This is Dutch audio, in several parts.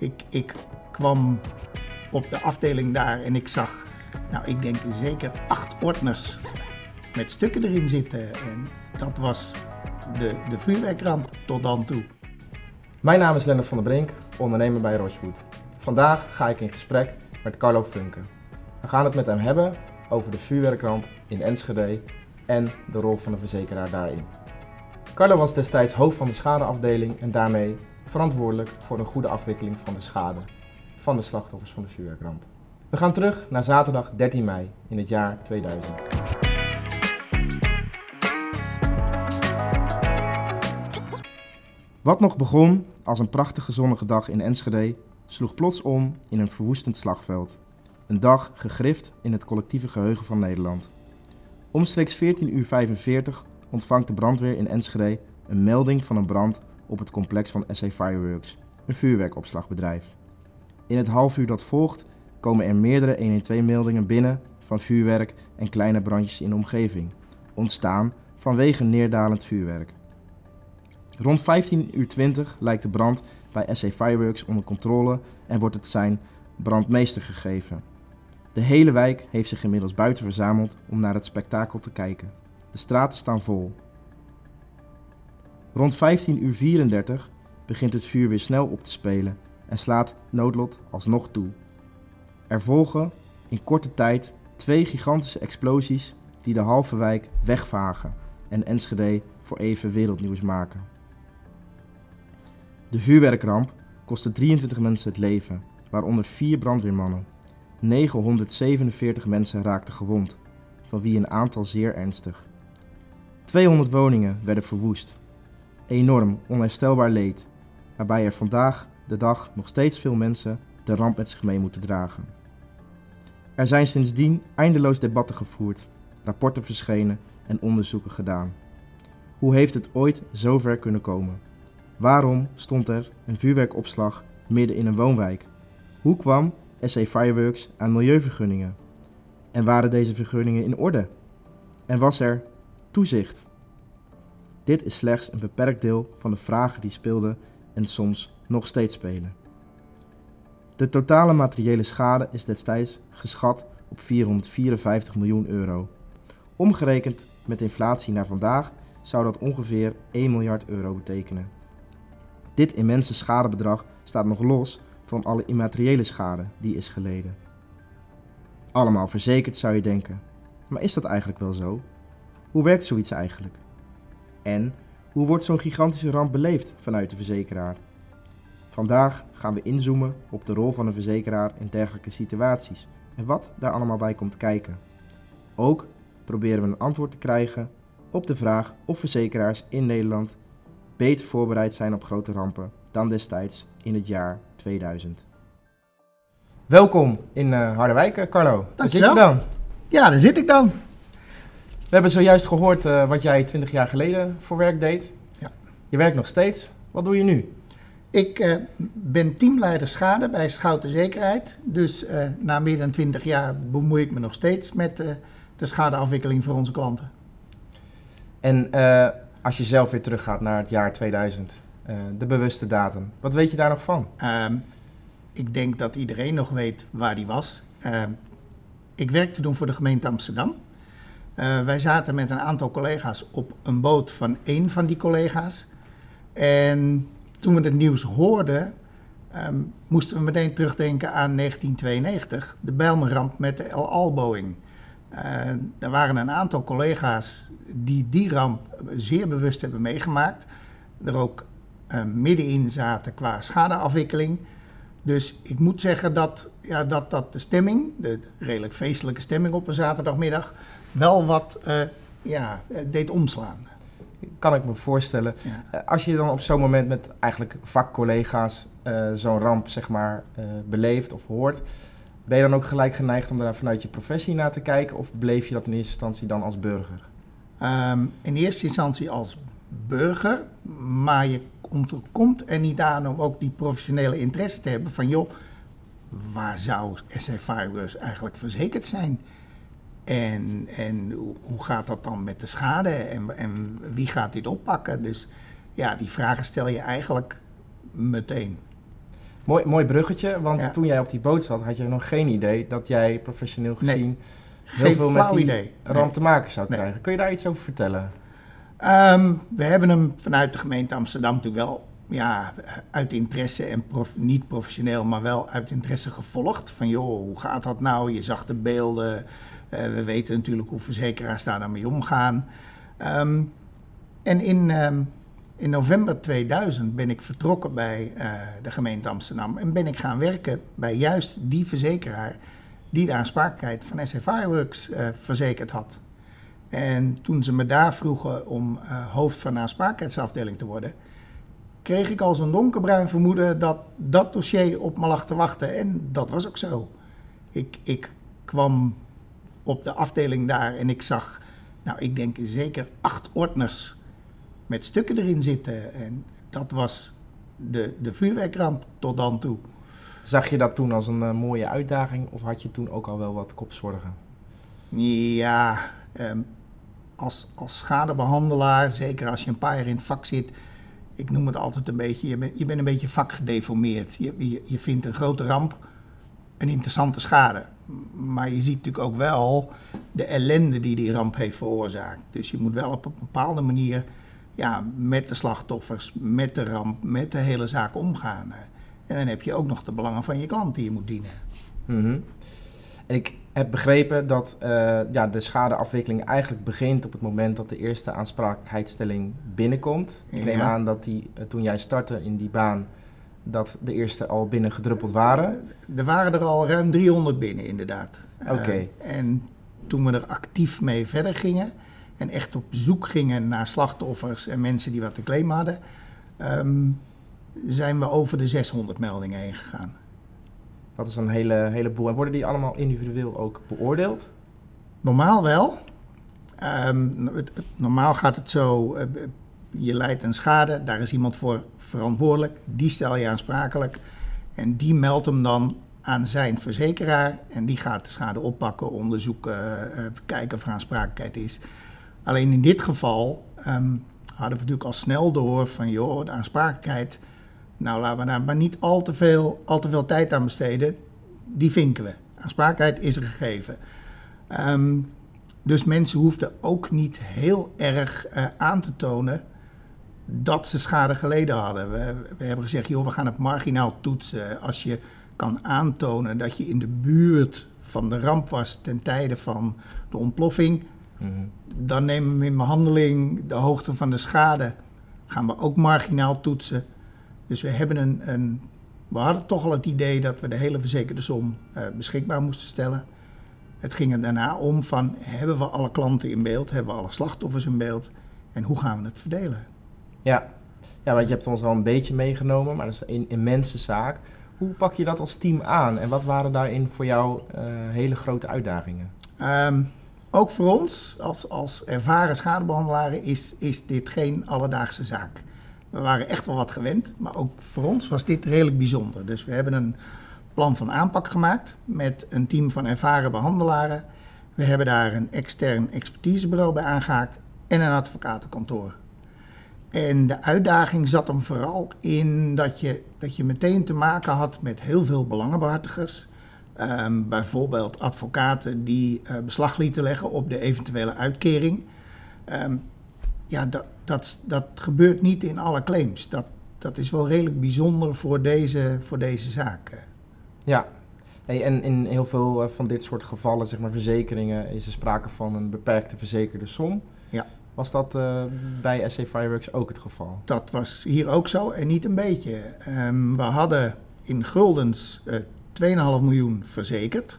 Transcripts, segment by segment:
Ik, ik kwam op de afdeling daar en ik zag, nou ik denk zeker acht ordners met stukken erin zitten. En dat was de, de vuurwerkramp tot dan toe. Mijn naam is Lennart van der Brink, ondernemer bij Rochewood. Vandaag ga ik in gesprek met Carlo Funke. We gaan het met hem hebben over de vuurwerkramp in Enschede en de rol van de verzekeraar daarin. Carlo was destijds hoofd van de schadeafdeling en daarmee verantwoordelijk voor een goede afwikkeling van de schade van de slachtoffers van de vuurwerkramp. We gaan terug naar zaterdag 13 mei in het jaar 2000. Wat nog begon als een prachtige zonnige dag in Enschede, sloeg plots om in een verwoestend slagveld. Een dag gegrift in het collectieve geheugen van Nederland. Omstreeks 14.45 uur ontvangt de brandweer in Enschede een melding van een brand op het complex van SA Fireworks, een vuurwerkopslagbedrijf. In het half uur dat volgt komen er meerdere 112-meldingen binnen van vuurwerk en kleine brandjes in de omgeving, ontstaan vanwege neerdalend vuurwerk. Rond 15.20 uur lijkt de brand bij SA Fireworks onder controle en wordt het zijn brandmeester gegeven. De hele wijk heeft zich inmiddels buiten verzameld om naar het spektakel te kijken. De straten staan vol. Rond 15.34 uur begint het vuur weer snel op te spelen en slaat noodlot alsnog toe. Er volgen in korte tijd twee gigantische explosies die de halve wijk wegvagen en Enschede voor even wereldnieuws maken. De vuurwerkramp kostte 23 mensen het leven, waaronder vier brandweermannen. 947 mensen raakten gewond, van wie een aantal zeer ernstig. 200 woningen werden verwoest. Enorm, onherstelbaar leed, waarbij er vandaag de dag nog steeds veel mensen de ramp met zich mee moeten dragen. Er zijn sindsdien eindeloos debatten gevoerd, rapporten verschenen en onderzoeken gedaan. Hoe heeft het ooit zo ver kunnen komen? Waarom stond er een vuurwerkopslag midden in een woonwijk? Hoe kwam SA Fireworks aan milieuvergunningen? En waren deze vergunningen in orde? En was er toezicht? Dit is slechts een beperkt deel van de vragen die speelden en soms nog steeds spelen. De totale materiële schade is destijds geschat op 454 miljoen euro. Omgerekend met inflatie naar vandaag zou dat ongeveer 1 miljard euro betekenen. Dit immense schadebedrag staat nog los van alle immateriële schade die is geleden. Allemaal verzekerd zou je denken. Maar is dat eigenlijk wel zo? Hoe werkt zoiets eigenlijk? En hoe wordt zo'n gigantische ramp beleefd vanuit de verzekeraar? Vandaag gaan we inzoomen op de rol van een verzekeraar in dergelijke situaties en wat daar allemaal bij komt kijken. Ook proberen we een antwoord te krijgen op de vraag of verzekeraars in Nederland beter voorbereid zijn op grote rampen dan destijds in het jaar 2000. Welkom in uh, Harderwijk, eh, Carlo. Daar zit je dan. Ja, daar zit ik dan. We hebben zojuist gehoord uh, wat jij 20 jaar geleden voor werk deed. Ja. Je werkt nog steeds. Wat doe je nu? Ik uh, ben teamleider schade bij Schouten Zekerheid. Dus uh, na meer dan 20 jaar bemoei ik me nog steeds met de schadeafwikkeling voor onze klanten. En als je zelf weer teruggaat naar het jaar 2000, de bewuste datum, wat weet je daar nog van? Ehm, ik denk dat iedereen nog weet waar die was. Ehm, ik werkte toen voor de gemeente Amsterdam. Wij zaten met een aantal collega's op een boot van één van die collega's. En toen we het nieuws hoorden, um, moesten we meteen terugdenken aan 1992, de Bijlmerramp met de El Al-Boeing. Uh, er waren een aantal collega's die die ramp zeer bewust hebben meegemaakt. Er ook uh, middenin zaten qua schadeafwikkeling. Dus ik moet zeggen dat, ja, dat, dat de stemming, de redelijk feestelijke stemming op een zaterdagmiddag, wel wat uh, ja, deed omslaan kan ik me voorstellen. Eh, als je dan op zo'n moment met eigenlijk vakcollega's uh, zo'n ramp zeg maar uh, beleeft of hoort, ben je dan ook gelijk geneigd om daar vanuit je professie naar te kijken of bleef je dat in eerste instantie dan als burger? Um, in eerste instantie als burger, maar je komt er niet aan om ook die professionele interesse te hebben van joh, waar zou SA Fireworks eigenlijk verzekerd zijn? En, en hoe gaat dat dan met de schade en, en wie gaat dit oppakken? Dus ja, die vragen stel je eigenlijk meteen. Mooi, mooi bruggetje, want Ja. toen jij op die boot zat, had je nog geen idee dat jij professioneel Nee. gezien heel Geen veel met die idee. ramp Nee. te maken zou Nee. krijgen. Kun je daar iets over vertellen? Ehm, we hebben hem vanuit de gemeente Amsterdam natuurlijk wel ja, uit interesse en prof- niet professioneel, maar wel uit interesse gevolgd. Van joh, hoe gaat dat nou? Je zag de beelden. Eh, we weten natuurlijk hoe verzekeraars daar dan mee omgaan. Ehm, en in, ehm, in november 2000 ben ik vertrokken bij eh, de gemeente Amsterdam en ben ik gaan werken bij juist die verzekeraar die de aansprakelijkheid van SC Fireworks eh, verzekerd had. En toen ze me daar vroegen om hoofd van de aansprakelijkheidsafdeling te worden, kreeg ik al zo'n donkerbruin vermoeden dat dat dossier op me lag te wachten. En dat was ook zo. Ik, ik kwam op de afdeling daar en ik zag, nou ik denk zeker acht ordners met stukken erin zitten. En dat was de, de vuurwerkramp tot dan toe. Zag je dat toen als een eh, mooie uitdaging of had je toen ook al wel wat kopzorgen? Ja, ehm, als, als schadebehandelaar, zeker als je een paar jaar in het vak zit, ik noem het altijd een beetje, je bent, je bent een beetje vakgedeformeerd. Je, je, je vindt een grote ramp een interessante schade. Maar je ziet natuurlijk ook wel de ellende die die ramp heeft veroorzaakt. Dus je moet wel op een bepaalde manier ja, met de slachtoffers, met de ramp, met de hele zaak omgaan. En dan heb je ook nog de belangen van je klant die je moet dienen. Mhm. En ik heb begrepen dat eh, ja, de schadeafwikkeling eigenlijk begint op het moment dat de eerste aansprakelijkheidsstelling binnenkomt. Ik neem Ja. aan dat die, eh, toen jij startte in die baan, dat de eerste al binnengedruppeld waren. Er waren er al ruim 300 binnen, inderdaad. Oké. Eh, en toen we er actief mee verder gingen en echt op zoek gingen naar slachtoffers en mensen die wat te claimen hadden, ehm, zijn we over de 600 meldingen heen gegaan. Dat is een hele, heleboel. En worden die allemaal individueel ook beoordeeld? Normaal wel. Ehm, het- het- normaal gaat het zo, eh, je leidt een schade, daar is iemand voor verantwoordelijk, die stel je aansprakelijk en die meldt hem dan aan zijn verzekeraar en die gaat de schade oppakken, onderzoeken, eh, kijken of er aansprakelijkheid is. Alleen in dit geval ehm, hadden we natuurlijk al snel door van joh, de aansprakelijkheid, nou laten we daar maar niet al te veel, al te veel tijd aan besteden, die vinken we. Aansprakelijkheid is er gegeven. Ehm, dus mensen hoefden ook niet heel erg eh, aan te tonen dat ze schade geleden hadden. We, we hebben gezegd, joh, we gaan het marginaal toetsen. Als je kan aantonen dat je in de buurt van de ramp was ten tijde van de ontploffing, Mhm. dan nemen we in behandeling de hoogte van de schade. Gaan we ook marginaal toetsen. Dus we hebben een, een we hadden toch al het idee dat we de hele verzekerde som eh, beschikbaar moesten stellen. Het ging er daarna om van, hebben we alle klanten in beeld? Hebben we alle slachtoffers in beeld? En hoe gaan we het verdelen? Ja. ja, want je hebt ons wel een beetje meegenomen, maar dat is een immense zaak. Hoe pak je dat als team aan en wat waren daarin voor jou eh, hele grote uitdagingen? Ehm, ook voor ons, als, als ervaren schadebehandelaren, is, is dit geen alledaagse zaak. We waren echt wel wat gewend, maar ook voor ons was dit redelijk bijzonder. Dus we hebben een plan van aanpak gemaakt met een team van ervaren behandelaren. We hebben daar een extern expertisebureau bij aangehaakt en een advocatenkantoor. En de uitdaging zat hem vooral in dat je, dat je meteen te maken had met heel veel belangenbehartigers. Ehm, bijvoorbeeld advocaten die eh, beslag lieten leggen op de eventuele uitkering. Ehm, ja, dat, dat, dat gebeurt niet in alle claims. Dat, dat is wel redelijk bijzonder voor deze, voor deze zaak. Ja, hey, en in heel veel eh, van dit soort gevallen, zeg maar verzekeringen, is er sprake van een beperkte verzekerde som. Ja. Was dat eh, bij SC Fireworks ook het geval? Dat was hier ook zo en niet een beetje. Ehm, we hadden in guldens eh 2,5 miljoen verzekerd.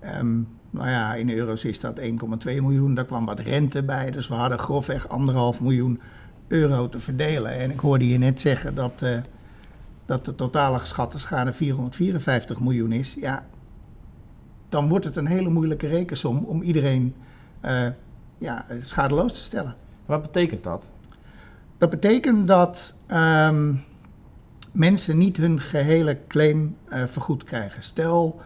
Ehm, nou ja, in euro's is dat 1,2 miljoen. Daar kwam wat rente bij. Dus we hadden grofweg 1,5 miljoen euro te verdelen. En ik hoorde je net zeggen dat, eh, dat de totale geschatte schade 454 miljoen is. Ja, dan wordt het een hele moeilijke rekensom om iedereen ja, schadeloos te stellen. Wat betekent dat? Dat betekent dat ehm, mensen niet hun gehele claim eh, vergoed krijgen. Stel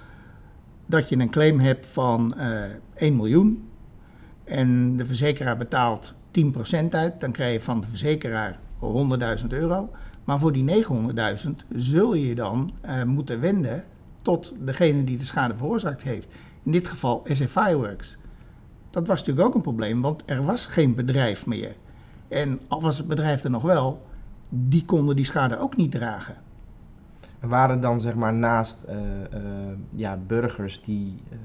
dat je een claim hebt van eh 1 miljoen en de verzekeraar betaalt 10% uit, dan krijg je van de verzekeraar 100.000 euro. Maar voor die 900.000 zul je dan uh, moeten wenden tot degene die de schade veroorzaakt heeft. In dit geval SF Fireworks. Dat was natuurlijk ook een probleem, want er was geen bedrijf meer. En al was het bedrijf er nog wel, die konden die schade ook niet dragen. Er waren dan zeg maar naast uh, uh, ja, burgers die uh,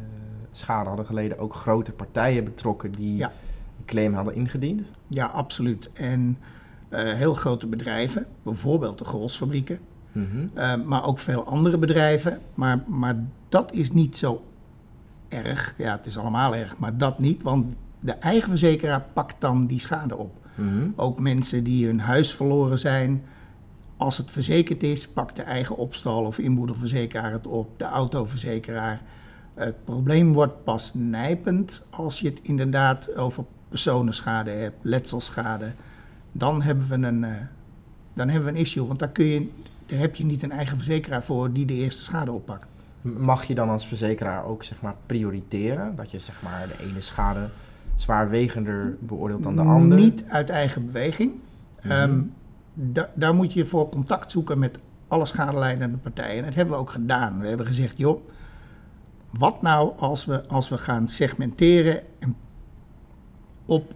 schade hadden geleden ook grote partijen betrokken die ja. een claim hadden ingediend? Ja, absoluut. En heel grote bedrijven, bijvoorbeeld de Grolsfabrieken, mm -hmm. maar ook veel andere bedrijven. Maar, maar dat is niet zo erg. Ja, het is allemaal erg, maar dat niet, want de eigen verzekeraar pakt dan die schade op. Mm Ook mensen die hun huis verloren zijn, als het verzekerd is, pakt de eigen opstal of inboedelverzekeraar het op, de autoverzekeraar. Het probleem wordt pas nijpend als je het inderdaad over personenschade hebt, letselschade. Dan hebben we een, uh, dan hebben we een issue, want daar, kun je, daar heb je niet een eigen verzekeraar voor die de eerste schade oppakt. Mag je dan als verzekeraar ook zeg maar prioriteren? Dat je zeg maar de ene schade zwaarwegender beoordeelt dan de andere? Niet uit eigen beweging. Mm -hmm da, daar moet je voor contact zoeken met alle schadeleidende partijen. En dat hebben we ook gedaan. We hebben gezegd, joh, wat nou als we, als we gaan segmenteren op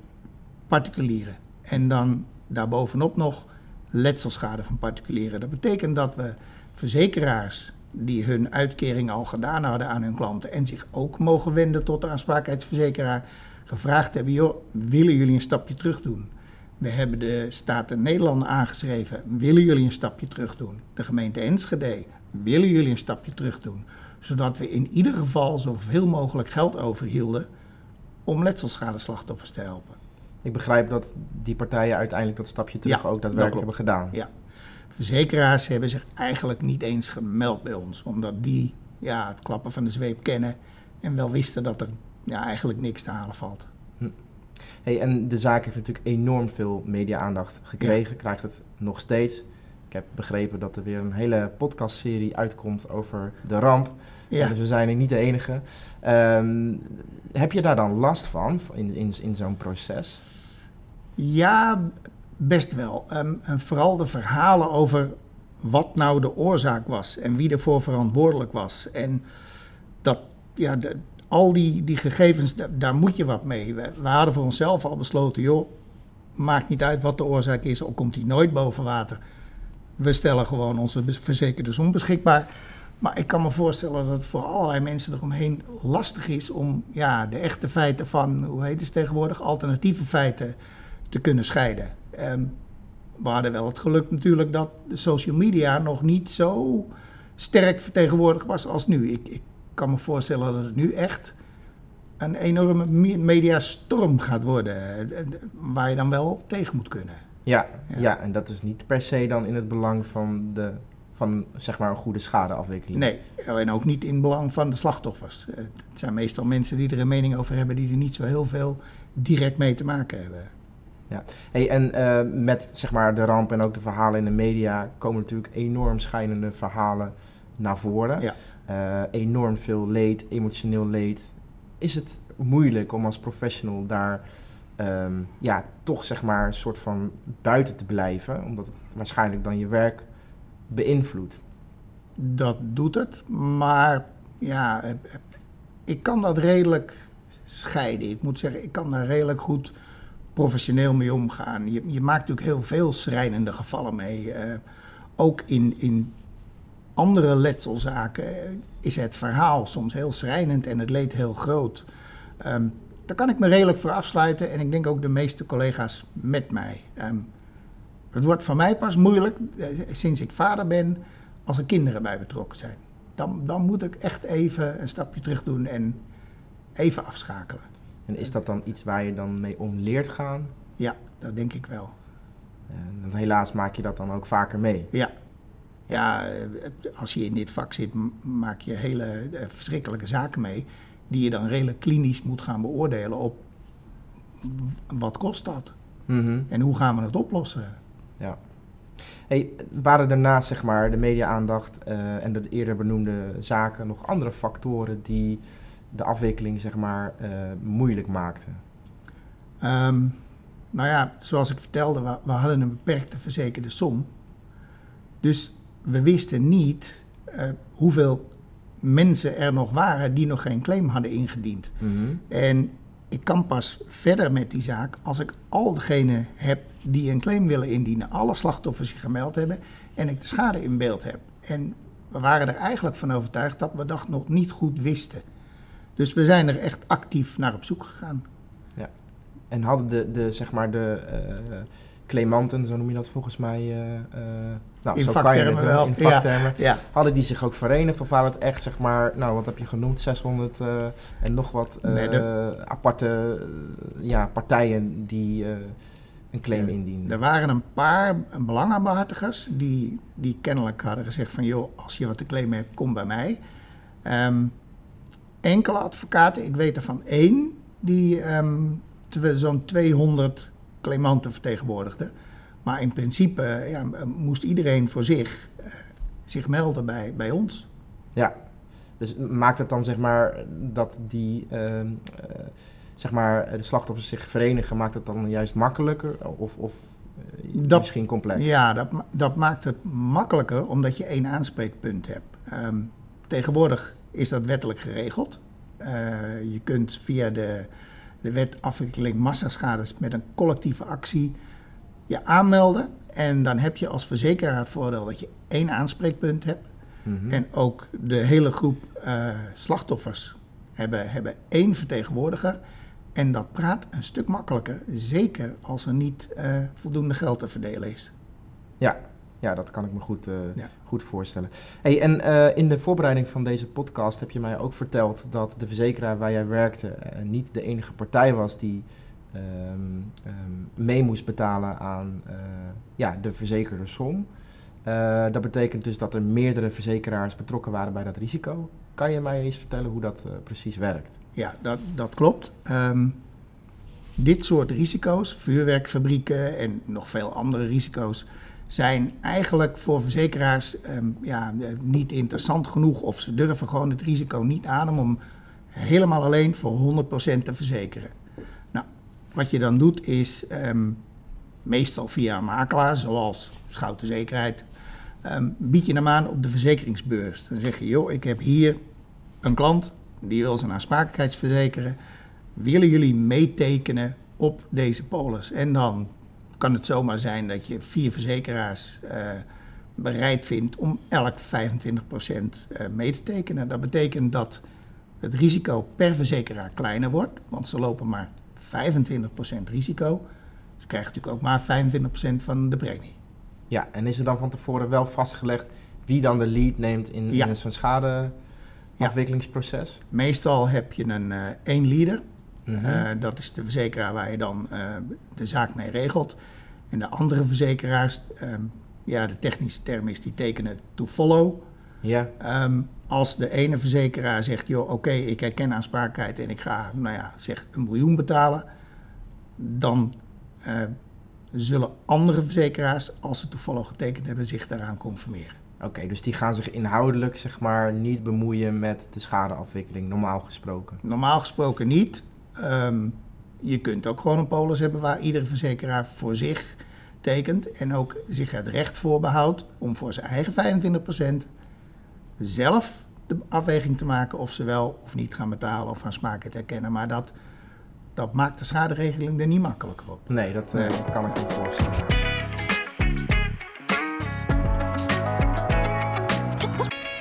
particulieren? En dan daarbovenop nog letselschade van particulieren. Dat betekent dat we verzekeraars die hun uitkering al gedaan hadden aan hun klanten en zich ook mogen wenden tot de aansprakelijkheidsverzekeraar, gevraagd hebben: joh, willen jullie een stapje terug doen? We hebben de Staten Nederlanden aangeschreven. Willen jullie een stapje terug doen? De gemeente Enschede. Willen jullie een stapje terug doen? Zodat we in ieder geval zoveel mogelijk geld overhielden om letselschade-slachtoffers te helpen. Ik begrijp dat die partijen uiteindelijk dat stapje terug ook daadwerkelijk hebben gedaan. Ja. Verzekeraars hebben zich eigenlijk niet eens gemeld bij ons, omdat die ja, het klappen van de zweep kennen en wel wisten dat er ja, eigenlijk niks te halen valt. Hey, en de zaak heeft natuurlijk enorm veel media-aandacht gekregen, krijgt het nog steeds. Ik heb begrepen dat er weer een hele podcastserie uitkomt over de ramp. Ja. Dus we zijn er niet de enige. Um, heb je daar dan last van in, in, in zo'n proces? Ja, best wel. Um, en vooral de verhalen over wat nou de oorzaak was en wie ervoor verantwoordelijk was. En dat, ja, al die, die gegevens, daar moet je wat mee. We, hadden voor onszelf al besloten, joh, maakt niet uit wat de oorzaak is, ook komt die nooit boven water. We stellen gewoon onze verzekerdes onbeschikbaar. Maar ik kan me voorstellen dat het voor allerlei mensen eromheen lastig is om ja, de echte feiten van, hoe heet het tegenwoordig, alternatieve feiten te kunnen scheiden. Um, we hadden wel het geluk natuurlijk dat de social media nog niet zo sterk vertegenwoordigd was als nu. Ik, ik kan me voorstellen dat het nu echt een enorme mediastorm gaat worden. Eh, waar je dan wel tegen moet kunnen. Ja, ja, en dat is niet per se dan in het belang van, de, van zeg maar een goede schadeafwikkeling. Nee, en ook niet in het belang van de slachtoffers. Eh, het zijn meestal mensen die er een mening over hebben die er niet zo heel veel direct mee te maken hebben. Ja, hey, en uh, met zeg maar de ramp en ook de verhalen in de media komen natuurlijk enorm schijnende verhalen naar voren. Ja. Uh, enorm veel leed, emotioneel leed. Is het moeilijk om als professional daar um, ja, toch zeg maar een soort van buiten te blijven, omdat het waarschijnlijk dan je werk beïnvloedt? Dat doet het, maar ja, eh, ik kan dat redelijk scheiden. Ik moet zeggen, ik kan daar redelijk goed professioneel mee omgaan. Je, je maakt natuurlijk heel veel schrijnende gevallen mee. Uh, ook in, in andere letselzaken is het verhaal soms heel schrijnend en het leed heel groot. Um, daar kan ik me redelijk voor afsluiten en ik denk ook de meeste collega's met mij. Um, het wordt voor mij pas moeilijk eh, sinds ik vader ben als er kinderen bij betrokken zijn. Dan, dan moet ik echt even een stapje terug doen en even afschakelen. En is dat dan iets waar je dan mee om leert gaan? Ja, dat denk ik wel. En helaas maak je dat dan ook vaker mee. Ja, ja, eh, als je in dit vak zit, maak je hele eh, verschrikkelijke zaken mee. Die je dan redelijk klinisch moet gaan beoordelen op wat kost dat? Mm En hoe gaan we het oplossen? Ja. Hey, waren daarnaast zeg maar, de media-aandacht uh, en de eerder benoemde zaken nog andere factoren die de afwikkeling zeg maar, uh, moeilijk maakten? Um, nou ja, zoals ik vertelde, we, we hadden een beperkte verzekerde som. Dus we wisten niet eh, hoeveel mensen er nog waren die nog geen claim hadden ingediend. Mhm. En ik kan pas verder met die zaak als ik al degenen heb die een claim willen indienen, alle slachtoffers die gemeld hebben en ik de schade in beeld heb. En we waren er eigenlijk van overtuigd dat we dat nog niet goed wisten. Dus we zijn er echt actief naar op zoek gegaan. En hadden de, de, zeg maar de eh claimanten, zo noem je dat volgens mij, eh, eh, nou, In zo vaktermen wel, in ja. vaktermen. Ja, Hadden die zich ook verenigd of waren het echt, zeg maar, nou wat heb je genoemd, 600 eh, en nog wat aparte ja, partijen die een claim Ja, indienden? er waren een paar belangenbehartigers die, die kennelijk hadden gezegd van... joh, als je wat te claimen hebt, kom bij mij. Ehm, enkele advocaten, ik weet er van één... die twe- zo'n 200 claimanten vertegenwoordigde. Maar in principe ja, moest iedereen voor zich eh, zich melden bij, bij ons. Ja, dus maakt het dan zeg maar dat die ehm, eh, zeg maar de slachtoffers zich verenigen, maakt het dan juist makkelijker of, of eh, Dat- misschien complex? Ja, dat, dat maakt het makkelijker omdat je één aanspreekpunt hebt. Ehm, tegenwoordig is dat wettelijk geregeld. Eh, je kunt via de, de wet afwikkeling massaschades met een collectieve actie je aanmelden. En dan heb je als verzekeraar het voordeel dat je één aanspreekpunt hebt. Mhm. En ook de hele groep eh, slachtoffers hebben, hebben één vertegenwoordiger. En dat praat een stuk makkelijker, zeker als er niet eh, voldoende geld te verdelen is. Ja, ja, dat kan ik me goed, eh, Ja. goed voorstellen. Hey, en eh, in de voorbereiding van deze podcast heb je mij ook verteld dat de verzekeraar waar jij werkte eh, niet de enige partij was die ehm, ehm, mee moest betalen aan ja, de verzekerde som. Dat betekent dus dat er meerdere verzekeraars betrokken waren bij dat risico. Kan je mij eens vertellen hoe dat precies werkt? Ja, dat, dat klopt. Ehm, dit soort risico's, vuurwerkfabrieken en nog veel andere risico's, zijn eigenlijk voor verzekeraars ehm, ja, niet interessant genoeg. Of ze durven gewoon het risico niet aan om helemaal alleen voor 100% te verzekeren. Nou, wat je dan doet is ehm, meestal via een makelaar, zoals Schouten Zekerheid, ehm, bied je hem aan op de verzekeringsbeurs. Dan zeg je, joh, ik heb hier een klant, die wil zijn aansprakelijkheidsverzekeren. Willen jullie meetekenen op deze polis? En dan kan het zomaar zijn dat je vier verzekeraars eh, bereid vindt om elk 25% eh, mee te tekenen. Dat betekent dat het risico per verzekeraar kleiner wordt, want ze lopen maar 25% risico. Ze krijgen natuurlijk ook maar 25% van de premie. Ja, en is er dan van tevoren wel vastgelegd wie dan de lead neemt in, Ja. in zo'n schadeafwikkelingsproces? Meestal heb je een eh, één leader. Mhm. Dat is de verzekeraar waar je dan de zaak mee regelt. En de andere verzekeraars, ehm, ja, de technische term is die tekenen to follow. ja. Ehm, als de ene verzekeraar zegt, joh, oké, ik herken aansprakelijkheid en ik ga, nou ja, zeg een miljoen betalen, dan eh, zullen andere verzekeraars, als ze toevallig getekend hebben, zich daaraan conformeren. Oké, dus die gaan zich inhoudelijk zeg maar niet bemoeien met de schadeafwikkeling, normaal gesproken. Normaal gesproken niet. Ehm, je kunt ook gewoon een polis hebben waar iedere verzekeraar voor zich tekent en ook zich het recht voorbehoudt om voor zijn eigen 25% zelf de afweging te maken of ze wel of niet gaan betalen of aansprakelijkheid herkennen. Maar dat, dat maakt de schaderegeling er niet makkelijker op. Nee, dat eh, Nee. kan ik me voorstellen.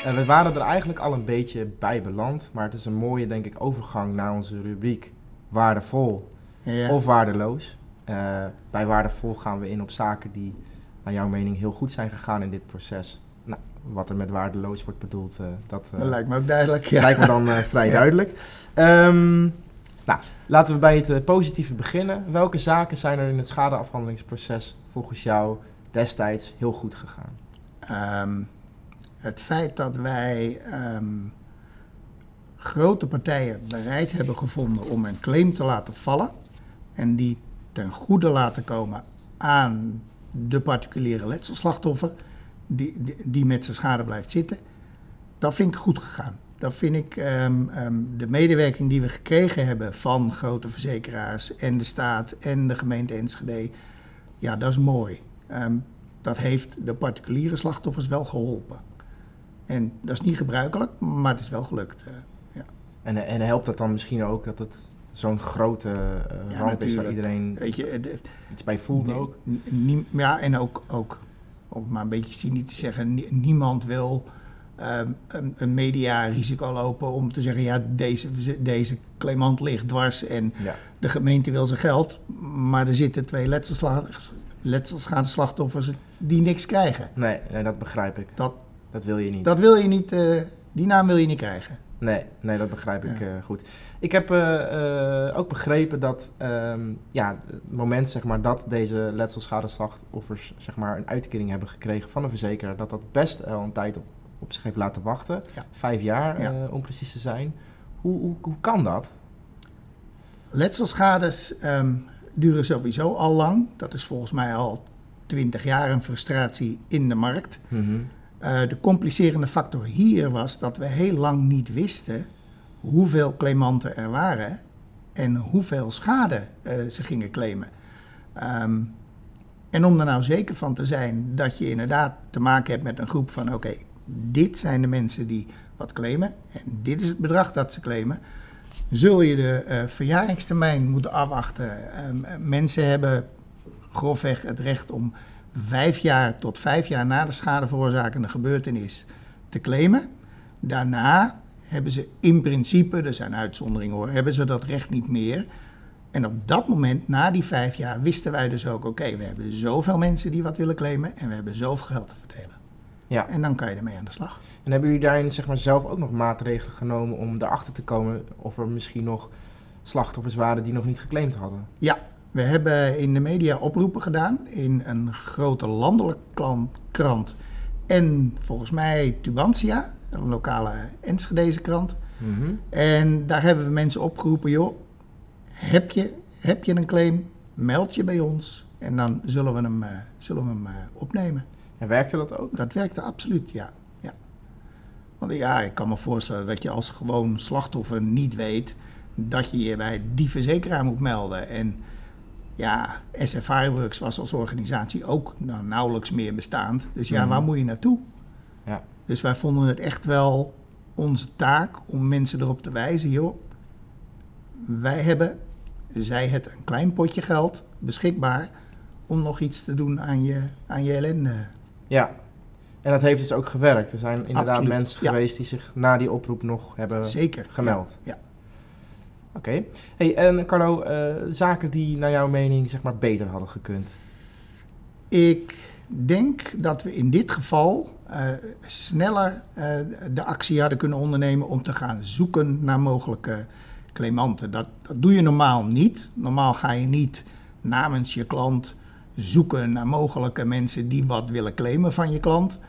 Eh, we waren er eigenlijk al een beetje bij beland, maar het is een mooie, denk ik, overgang naar onze rubriek waardevol Ja. of waardeloos. Eh, bij waardevol gaan we in op zaken die, naar jouw mening, heel goed zijn gegaan in dit proces. Nou, wat er met waardeloos wordt bedoeld, eh, dat, eh, dat lijkt me ook duidelijk. Ja. lijkt me dan vrij Ja. duidelijk. Ehm, nou, laten we bij het positieve beginnen. Welke zaken zijn er in het schadeafhandelingsproces volgens jou destijds heel goed gegaan? Ehm, het feit dat wij ehm, grote partijen bereid hebben gevonden om een claim te laten vallen en die ten goede laten komen aan de particuliere letselslachtoffer die, die, met zijn schade blijft zitten, dat vind ik goed gegaan. Dat vind ik ehm, ehm, de medewerking die we gekregen hebben van grote verzekeraars en de staat en de gemeente Enschede, ja, dat is mooi. Ehm, dat heeft de particuliere slachtoffers wel geholpen. En dat is niet gebruikelijk, maar het is wel gelukt. eh, ja. En, en helpt dat dan misschien ook dat het zo'n grote eh, Ja, ramp is waar iedereen Weet je, het- iets bij voelt Nee, ook? nie- ja, en ook, ook, om maar een beetje cynisch te zeggen, nie- niemand wil ehm, een, een mediarisico lopen om te zeggen, ja, deze, deze claimant ligt dwars en Ja. de gemeente wil zijn geld, maar er zitten twee letselsla- letselschadeslachtoffers die niks krijgen. Nee, nee, dat begrijp ik. Dat, Dat wil je niet. dat wil je niet, eh, die naam wil je niet krijgen. Nee, nee, dat begrijp ik Ja. eh, goed. Ik heb eh, eh, ook begrepen dat ehm, ja, het moment zeg maar, dat deze letselschadeslachtoffers zeg maar, een uitkering hebben gekregen van een verzekeraar, dat dat best al een tijd op, op zich heeft laten wachten. Ja. Vijf jaar Ja. om precies te zijn. Hoe, hoe, hoe kan dat? Letselschades ehm, duren sowieso al lang. Dat is volgens mij al twintig jaar een frustratie in de markt. Eh, de complicerende factor hier was dat we heel lang niet wisten hoeveel claimanten er waren en hoeveel schade eh, ze gingen claimen. Ehm, en om er nou zeker van te zijn dat je inderdaad te maken hebt met een groep van oké, dit zijn de mensen die wat claimen en dit is het bedrag dat ze claimen, zul je de eh verjaringstermijn moeten afwachten. Ehm, mensen hebben grofweg het recht om vijf jaar tot vijf jaar na de schadeveroorzakende gebeurtenis te claimen. Daarna hebben ze in principe, er zijn uitzonderingen hoor, hebben ze dat recht niet meer. En op dat moment, na die vijf jaar, wisten wij dus ook: oké, we hebben zoveel mensen die wat willen claimen en we hebben zoveel geld te verdelen. Ja. En dan kan je ermee aan de slag. En hebben jullie daarin zeg maar, zelf ook nog maatregelen genomen om erachter te komen of er misschien nog slachtoffers waren die nog niet geclaimd hadden? Ja, we hebben in de media oproepen gedaan in een grote landelijke krant en volgens mij Tubantia, een lokale Enschedeze krant. Mhm. En daar hebben we mensen opgeroepen, joh, heb je, heb je een claim, meld je bij ons en dan zullen we hem, eh, zullen we hem eh, opnemen. En werkte dat ook? Dat werkte absoluut, ja. ja. Want ja, ik kan me voorstellen dat je als gewoon slachtoffer niet weet dat je je bij die verzekeraar moet melden. En ja, SFI Works was als organisatie ook nou, nauwelijks meer bestaand. Dus ja, Mhm. waar moet je naartoe? Ja. Dus wij vonden het echt wel onze taak om mensen erop te wijzen, joh, wij hebben, zij het, een klein potje geld beschikbaar om nog iets te doen aan je, aan je ellende. Ja. En dat heeft dus ook gewerkt. Er zijn inderdaad Absoluut, mensen ja. geweest die zich na die oproep nog hebben Zeker. gemeld. Ja, Oké. Hey, en Carlo, eh, zaken die naar jouw mening zeg maar beter hadden gekund? Ik denk dat we in dit geval eh, sneller eh, de actie hadden kunnen ondernemen om te gaan zoeken naar mogelijke claimanten. Dat, dat doe je normaal niet. Normaal ga je niet namens je klant zoeken naar mogelijke mensen die wat willen claimen van je klant.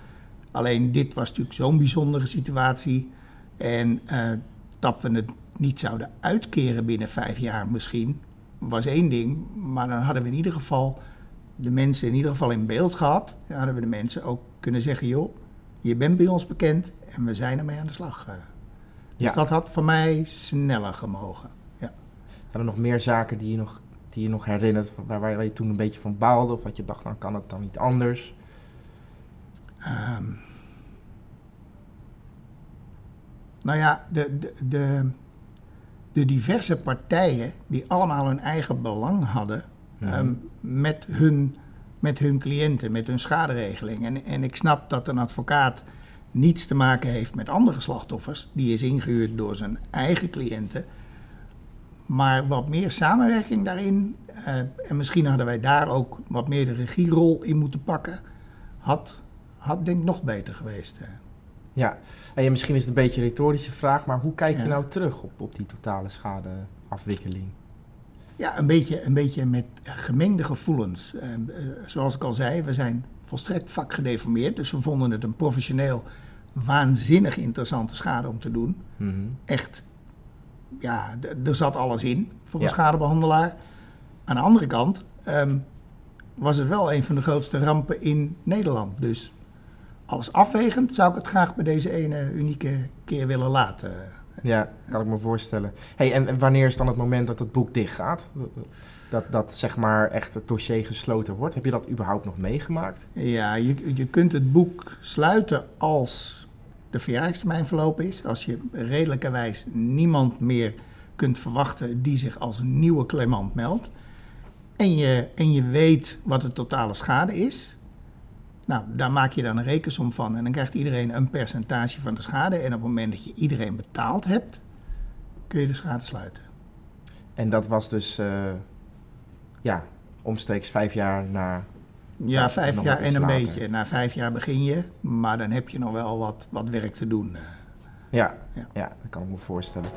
Alleen dit was natuurlijk zo'n bijzondere situatie. En dat we het niet zouden uitkeren binnen vijf jaar misschien, was één ding. Maar dan hadden we in ieder geval de mensen in ieder geval in beeld gehad. Dan hadden we de mensen ook kunnen zeggen, joh, je bent bij ons bekend en we zijn ermee aan de slag. eh. Ja. Dus dat had voor mij sneller gemogen. Ja. Zijn er nog meer zaken die je nog, die je nog herinnert, waar, waar je toen een beetje van baalde? Of wat je dacht, nou kan het dan niet anders? Ehm, nou ja, de, de, de, de diverse partijen die allemaal hun eigen belang hadden Mhm. ehm, met, hun, met hun cliënten, met hun schaderegeling. En, en ik snap dat een advocaat niets te maken heeft met andere slachtoffers. Die is ingehuurd door zijn eigen cliënten. Maar wat meer samenwerking daarin, eh, en misschien hadden wij daar ook wat meer de regierol in moeten pakken, had, had denk ik nog beter geweest. Ja, en misschien is het een beetje een retorische vraag, maar hoe kijk je Ja. nou terug op, op die totale schadeafwikkeling? Ja, een beetje, een beetje met gemengde gevoelens. Eh, eh, zoals ik al zei, we zijn volstrekt vakgedeformeerd. Dus we vonden het een professioneel waanzinnig interessante schade om te doen. Mhm. Echt, ja, er zat alles in voor een Ja. schadebehandelaar. Aan de andere kant ehm, was het wel een van de grootste rampen in Nederland. Dus alles afwegend zou ik het graag bij deze ene unieke keer willen laten. Ja, kan ik me voorstellen. Hey, en, en wanneer is dan het moment dat het boek dicht gaat? Dat, dat zeg maar echt het dossier gesloten wordt. Heb je dat überhaupt nog meegemaakt? Ja, je, je kunt het boek sluiten als de verjaringstermijn verlopen is. Als je redelijkerwijs niemand meer kunt verwachten die zich als nieuwe claimant meldt. En je, en je weet wat de totale schade is. Nou, daar maak je dan een rekensom van. En dan krijgt iedereen een percentage van de schade. En op het moment dat je iedereen betaald hebt, kun je de schade sluiten. En dat was dus, uh, ja, omstreeks vijf jaar na. Ja, vijf jaar en een beetje. Na vijf jaar begin je, maar dan heb je nog wel wat, wat werk te doen. Ja, ja. ja dat kan ik me voorstellen.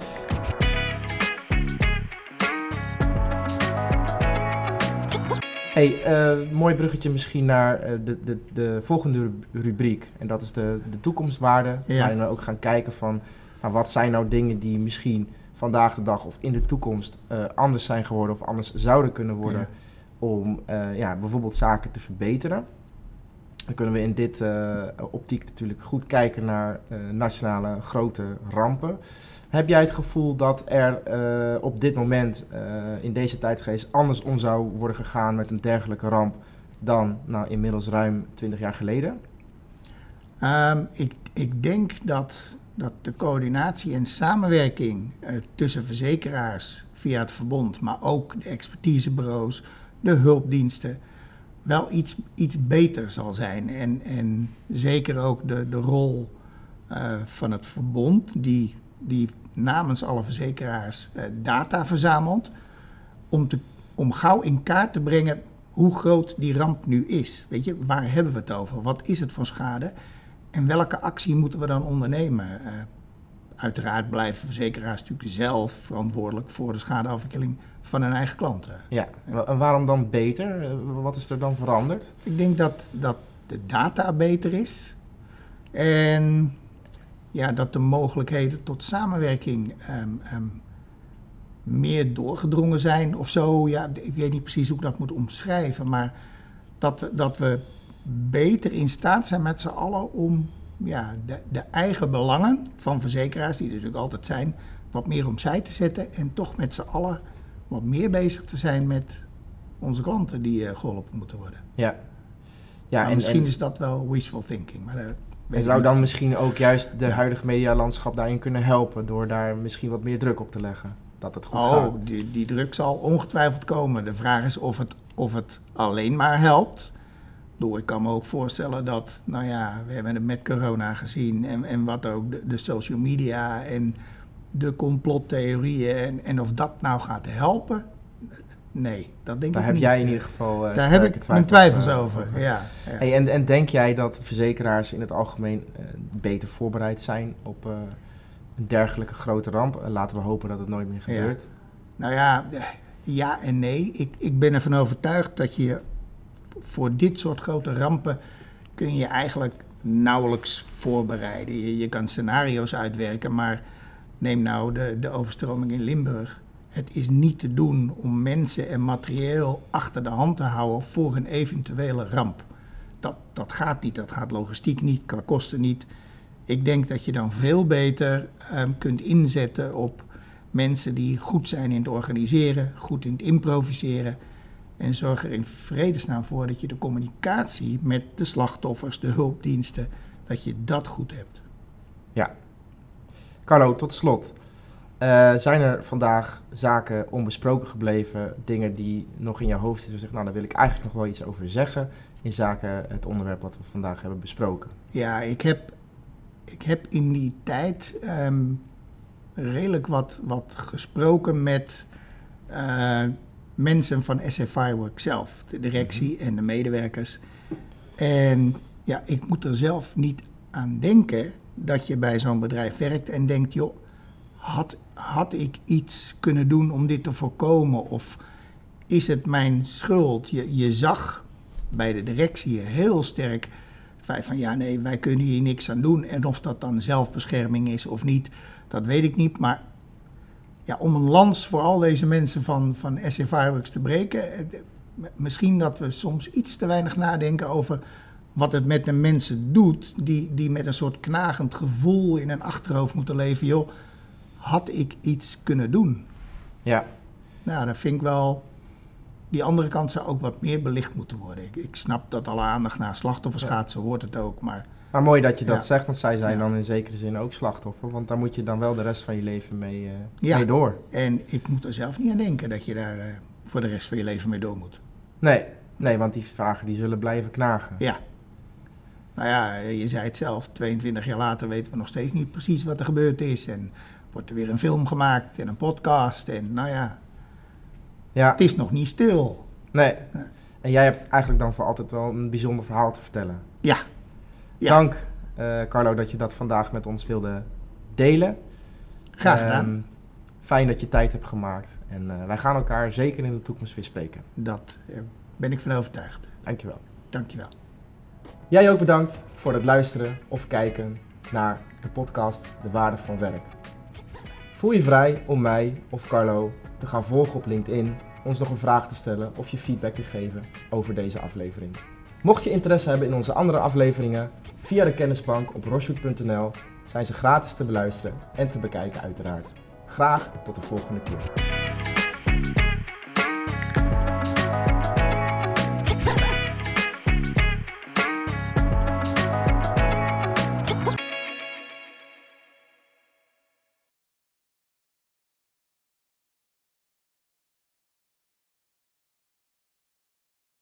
Hey, uh, mooi bruggetje misschien naar uh, de, de, de volgende rubriek. En dat is de, de toekomstwaarde. Ja. Waarin we ook gaan kijken van nou, wat zijn nou dingen die misschien vandaag de dag of in de toekomst uh, anders zijn geworden of anders zouden kunnen worden. Ja. Om ja, bijvoorbeeld zaken te verbeteren. Dan kunnen we in dit optiek natuurlijk goed kijken naar nationale grote rampen. Heb jij het gevoel dat er uh, op dit moment uh, in deze tijdsgeest anders om zou worden gegaan met een dergelijke ramp dan nou, inmiddels ruim 20 jaar geleden? Um, ik, ik denk dat, dat de coördinatie en samenwerking uh, tussen verzekeraars via het verbond, maar ook de expertisebureaus, de hulpdiensten, wel iets, iets beter zal zijn. En, en zeker ook de, de rol van het verbond, die die namens alle verzekeraars eh, data verzamelt. Om, te, om gauw in kaart te brengen hoe groot die ramp nu is. Weet je, waar hebben we het over? Wat is het voor schade? En welke actie moeten we dan ondernemen? Uh, uiteraard blijven verzekeraars natuurlijk zelf verantwoordelijk voor de schadeafwikkeling van hun eigen klanten. Ja, en waarom dan beter? Eh, wat is er dan veranderd? Ik denk dat, dat de data beter is. En ja, dat de mogelijkheden tot samenwerking um, um, meer doorgedrongen zijn of zo. Ja, ik weet niet precies hoe ik dat moet omschrijven, maar dat we, dat we beter in staat zijn met z'n allen om ja, de, de eigen belangen van verzekeraars, die er natuurlijk altijd zijn, wat meer omzij te zetten en toch met z'n allen wat meer bezig te zijn met onze klanten die uh, geholpen moeten worden. Ja. ja nou, en, misschien is dat wel wishful thinking, maar daar en zou dan misschien ook juist de huidige medialandschap daarin kunnen helpen door daar misschien wat meer druk op te leggen? Dat het goed oh, gaat. Die, die druk zal ongetwijfeld komen. De vraag is of het, of het alleen maar helpt. Door, ik kan me ook voorstellen dat, nou ja, we hebben het met corona gezien en, en wat ook de, de social media en de complottheorieën en, en of dat nou gaat helpen, Nee, dat denk Daar ik heb niet. jij in ieder geval. Uh, Daar heb ik mijn twijfels over. Ja, ja. Hey, en, en denk jij dat verzekeraars in het algemeen uh, beter voorbereid zijn op een dergelijke grote ramp? laten we hopen dat het nooit meer gebeurt. Ja. Nou ja, ja en nee. Ik, ik ben ervan overtuigd dat je voor dit soort grote rampen kun je eigenlijk nauwelijks voorbereiden. Je, je kan scenario's uitwerken, maar neem nou de, de overstroming in Limburg het is niet te doen om mensen en materieel achter de hand te houden voor een eventuele ramp. Dat, dat gaat niet, dat gaat logistiek niet, qua kosten niet. Ik denk dat je dan veel beter um, kunt inzetten op mensen die goed zijn in het organiseren, goed in het improviseren. En zorg er in vredesnaam voor dat je de communicatie met de slachtoffers, de hulpdiensten, dat je dat goed hebt. Ja. Carlo, tot slot. Uh, zijn er vandaag zaken onbesproken gebleven, dingen die nog in jouw hoofd zitten, zeggen, nou daar wil ik eigenlijk nog wel iets over zeggen in zaken het onderwerp wat we vandaag hebben besproken? Ja, ik heb, ik heb in die tijd um, redelijk wat, wat gesproken met uh, mensen van SF Firework zelf, de directie mm -hmm. en de medewerkers. En ja, ik moet er zelf niet aan denken dat je bij zo'n bedrijf werkt en denkt, joh, had, had ik iets kunnen doen om dit te voorkomen? Of is het mijn schuld? Je, je zag bij de directie heel sterk het feit van ja, nee, wij kunnen hier niks aan doen. En of dat dan zelfbescherming is of niet, dat weet ik niet. Maar ja, om een lans voor al deze mensen van, van SF Fireworks te breken, misschien dat we soms iets te weinig nadenken over wat het met de mensen doet, die, die met een soort knagend gevoel in hun achterhoofd moeten leven. Joh, had ik iets kunnen doen? Ja, Nou, dan vind ik wel, die andere kant zou ook wat meer belicht moeten worden. Ik, ik snap dat alle aandacht naar slachtoffers gaat, zo hoort het ook. Maar maar mooi dat je dat Ja. zegt, want zij zijn Ja. dan in zekere zin ook slachtoffer. Want daar moet je dan wel de rest van je leven mee, Ja. mee door. En ik moet er zelf niet aan denken dat je daar eh, voor de rest van je leven mee door moet. Nee, nee, want die vragen die zullen blijven knagen. Ja. Nou ja, je zei het zelf, 22 jaar later weten we nog steeds niet precies wat er gebeurd is. En wordt er weer een film gemaakt en een podcast. En nou ja, Ja, het is nog niet stil. nee. En jij hebt eigenlijk dan voor altijd wel een bijzonder verhaal te vertellen. Ja, Ja. Dank, eh, Carlo, dat je dat vandaag met ons wilde delen. graag gedaan. Ehm, fijn dat je tijd hebt gemaakt. En eh, wij gaan elkaar zeker in de toekomst weer spreken. Dat eh, ben ik van overtuigd. Dankjewel. Dankjewel. Jij ook bedankt voor het luisteren of kijken naar de podcast De Waarde van Werk. Voel je vrij om mij of Carlo te gaan volgen op LinkedIn, ons nog een vraag te stellen of je feedback te geven over deze aflevering. Mocht je interesse hebben in onze andere afleveringen, via de kennisbank op roshwood.nl zijn ze gratis te beluisteren en te bekijken uiteraard. Graag tot de volgende keer.